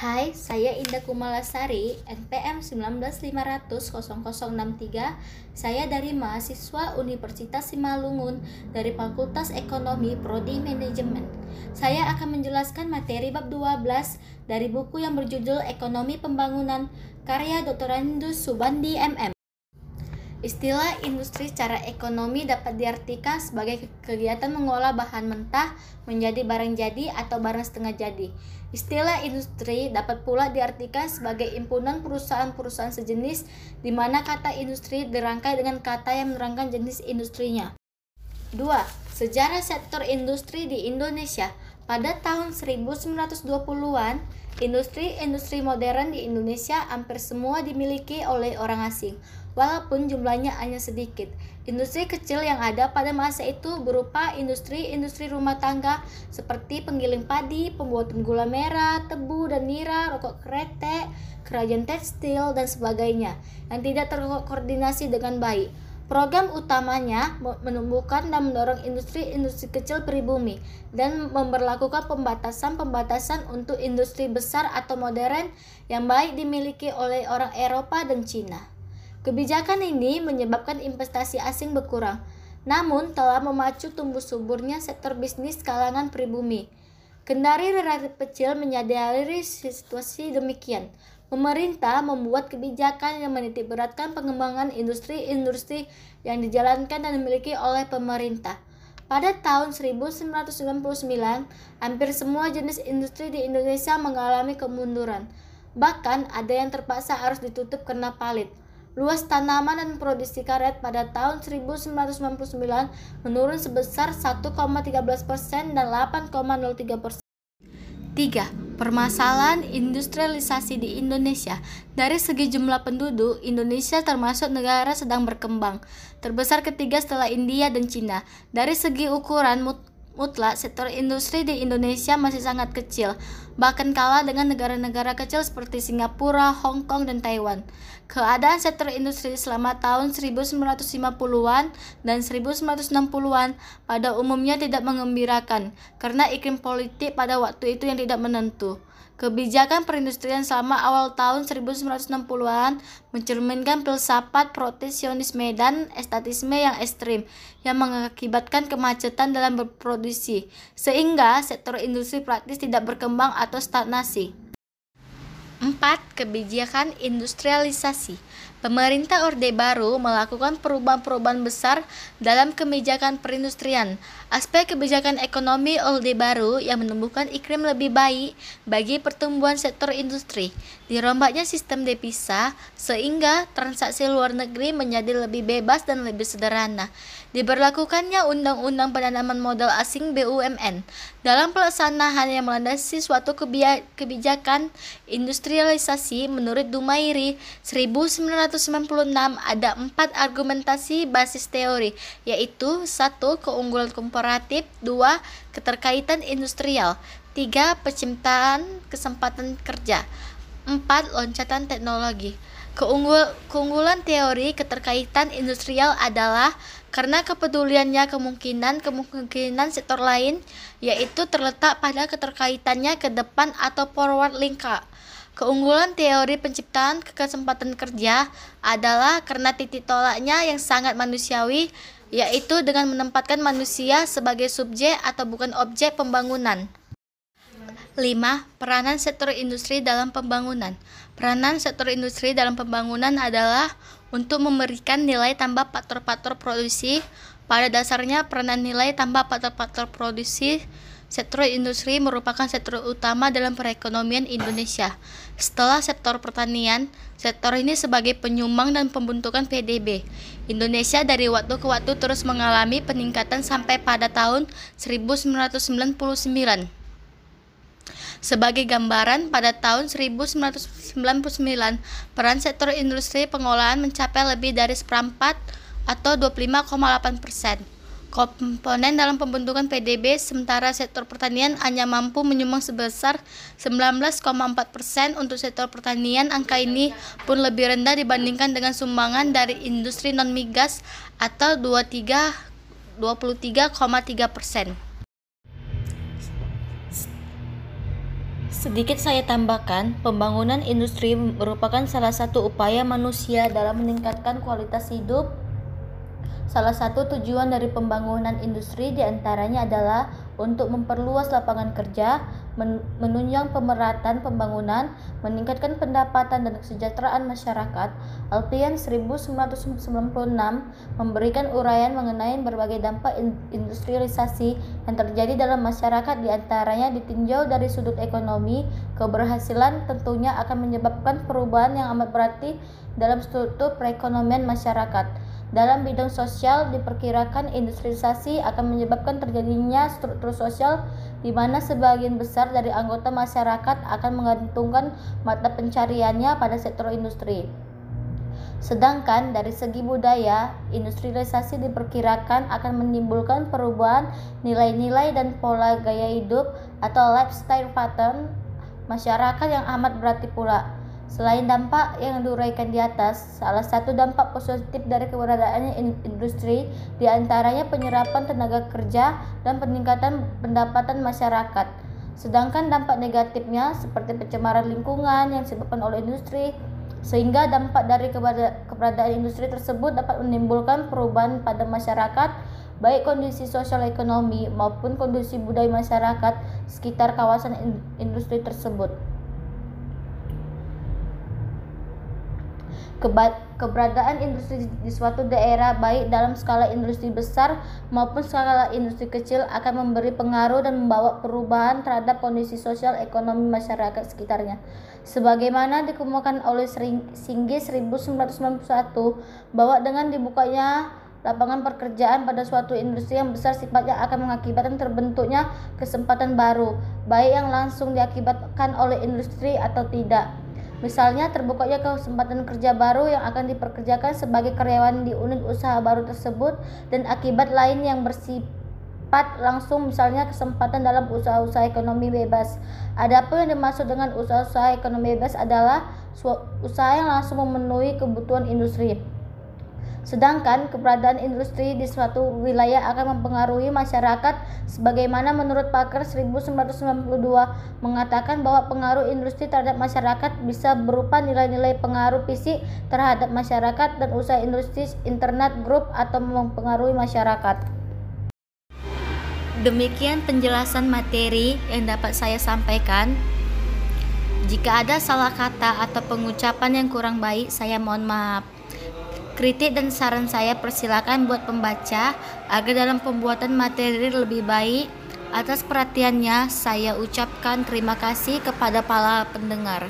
Hai, saya Indah Kumalasari, NPM 195000063. Saya dari mahasiswa Universitas Simalungun dari Fakultas Ekonomi Prodi Manajemen. Saya akan menjelaskan materi bab 12 dari buku yang berjudul Ekonomi Pembangunan karya Dr. Andus Subandi MM. Istilah industri secara ekonomi dapat diartikan sebagai kegiatan mengolah bahan mentah menjadi barang jadi atau barang setengah jadi. Istilah industri dapat pula diartikan sebagai impunan perusahaan-perusahaan sejenis di mana kata industri dirangkai dengan kata yang menerangkan jenis industrinya. 2. Sejarah sektor industri di Indonesia pada tahun 1920-an, industri-industri modern di Indonesia hampir semua dimiliki oleh orang asing, walaupun jumlahnya hanya sedikit. Industri kecil yang ada pada masa itu berupa industri-industri rumah tangga seperti penggiling padi, pembuatan gula merah, tebu dan nira, rokok kretek, kerajaan tekstil, dan sebagainya yang tidak terkoordinasi dengan baik. Program utamanya menumbuhkan dan mendorong industri-industri kecil pribumi dan memperlakukan pembatasan-pembatasan untuk industri besar atau modern yang baik dimiliki oleh orang Eropa dan Cina. Kebijakan ini menyebabkan investasi asing berkurang, namun telah memacu tumbuh suburnya sektor bisnis kalangan pribumi. Kendari relatif kecil menyadari situasi demikian, Pemerintah membuat kebijakan yang menitik beratkan pengembangan industri-industri yang dijalankan dan dimiliki oleh pemerintah. Pada tahun 1999, hampir semua jenis industri di Indonesia mengalami kemunduran. Bahkan ada yang terpaksa harus ditutup karena palit. Luas tanaman dan produksi karet pada tahun 1999 menurun sebesar 1,13% dan 8,03%. 3. Permasalahan industrialisasi di Indonesia. Dari segi jumlah penduduk, Indonesia termasuk negara sedang berkembang, terbesar ketiga setelah India dan Cina. Dari segi ukuran mutlak, sektor industri di Indonesia masih sangat kecil, bahkan kalah dengan negara-negara kecil seperti Singapura, Hong Kong, dan Taiwan. Keadaan sektor industri selama tahun 1950-an dan 1960-an pada umumnya tidak mengembirakan karena iklim politik pada waktu itu yang tidak menentu. Kebijakan perindustrian selama awal tahun 1960-an mencerminkan filsafat proteksionisme dan estatisme yang ekstrim yang mengakibatkan kemacetan dalam berproduksi, sehingga sektor industri praktis tidak berkembang atau stagnasi. 4. Kebijakan industrialisasi Pemerintah Orde Baru melakukan perubahan-perubahan besar dalam kebijakan perindustrian. Aspek kebijakan ekonomi Orde Baru yang menumbuhkan iklim lebih baik bagi pertumbuhan sektor industri. Dirombaknya sistem devisa sehingga transaksi luar negeri menjadi lebih bebas dan lebih sederhana. Diberlakukannya Undang-Undang Penanaman Modal Asing BUMN dalam pelaksanaan yang melandasi suatu kebijakan industrialisasi menurut Dumairi 1900 1996 ada empat argumentasi basis teori, yaitu satu keunggulan komparatif, dua keterkaitan industrial, tiga penciptaan kesempatan kerja, empat loncatan teknologi. Keunggul, keunggulan teori keterkaitan industrial adalah karena kepeduliannya kemungkinan kemungkinan sektor lain yaitu terletak pada keterkaitannya ke depan atau forward link Keunggulan teori penciptaan kesempatan kerja adalah karena titik tolaknya yang sangat manusiawi, yaitu dengan menempatkan manusia sebagai subjek atau bukan objek pembangunan. 5. Peranan sektor industri dalam pembangunan. Peranan sektor industri dalam pembangunan adalah untuk memberikan nilai tambah faktor-faktor produksi. Pada dasarnya, peranan nilai tambah faktor-faktor produksi Sektor industri merupakan sektor utama dalam perekonomian Indonesia. Setelah sektor pertanian, sektor ini sebagai penyumbang dan pembentukan PDB. Indonesia dari waktu ke waktu terus mengalami peningkatan sampai pada tahun 1999. Sebagai gambaran, pada tahun 1999, peran sektor industri pengolahan mencapai lebih dari seperempat atau 25,8 persen komponen dalam pembentukan PDB sementara sektor pertanian hanya mampu menyumbang sebesar 19,4 persen untuk sektor pertanian angka ini pun lebih rendah dibandingkan dengan sumbangan dari industri non migas atau 23 23,3 persen. Sedikit saya tambahkan, pembangunan industri merupakan salah satu upaya manusia dalam meningkatkan kualitas hidup. Salah satu tujuan dari pembangunan industri di antaranya adalah untuk memperluas lapangan kerja, menunjang pemerhatan pembangunan, meningkatkan pendapatan dan kesejahteraan masyarakat. Alpian 1996 memberikan uraian mengenai berbagai dampak industrialisasi yang terjadi dalam masyarakat di antaranya ditinjau dari sudut ekonomi, keberhasilan tentunya akan menyebabkan perubahan yang amat berarti dalam struktur perekonomian masyarakat. Dalam bidang sosial, diperkirakan industrialisasi akan menyebabkan terjadinya struktur sosial di mana sebagian besar dari anggota masyarakat akan menggantungkan mata pencariannya pada sektor industri. Sedangkan dari segi budaya, industrialisasi diperkirakan akan menimbulkan perubahan nilai-nilai dan pola gaya hidup atau lifestyle pattern masyarakat yang amat berarti pula. Selain dampak yang diuraikan di atas, salah satu dampak positif dari keberadaannya industri di antaranya penyerapan tenaga kerja dan peningkatan pendapatan masyarakat. Sedangkan dampak negatifnya seperti pencemaran lingkungan yang disebabkan oleh industri, sehingga dampak dari keberadaan industri tersebut dapat menimbulkan perubahan pada masyarakat, baik kondisi sosial ekonomi maupun kondisi budaya masyarakat sekitar kawasan industri tersebut. Keberadaan industri di suatu daerah baik dalam skala industri besar maupun skala industri kecil akan memberi pengaruh dan membawa perubahan terhadap kondisi sosial ekonomi masyarakat sekitarnya. Sebagaimana dikemukakan oleh Singgi 1991 bahwa dengan dibukanya lapangan pekerjaan pada suatu industri yang besar sifatnya akan mengakibatkan terbentuknya kesempatan baru, baik yang langsung diakibatkan oleh industri atau tidak. Misalnya terbukanya kesempatan kerja baru yang akan diperkerjakan sebagai karyawan di unit usaha baru tersebut dan akibat lain yang bersifat langsung misalnya kesempatan dalam usaha-usaha ekonomi bebas. Adapun yang dimaksud dengan usaha-usaha ekonomi bebas adalah usaha yang langsung memenuhi kebutuhan industri. Sedangkan keberadaan industri di suatu wilayah akan mempengaruhi masyarakat sebagaimana menurut pakar 1992 mengatakan bahwa pengaruh industri terhadap masyarakat bisa berupa nilai-nilai pengaruh fisik terhadap masyarakat dan usaha industri internet grup atau mempengaruhi masyarakat. Demikian penjelasan materi yang dapat saya sampaikan. Jika ada salah kata atau pengucapan yang kurang baik, saya mohon maaf. Kritik dan saran saya persilakan buat pembaca agar dalam pembuatan materi lebih baik. Atas perhatiannya, saya ucapkan terima kasih kepada para pendengar.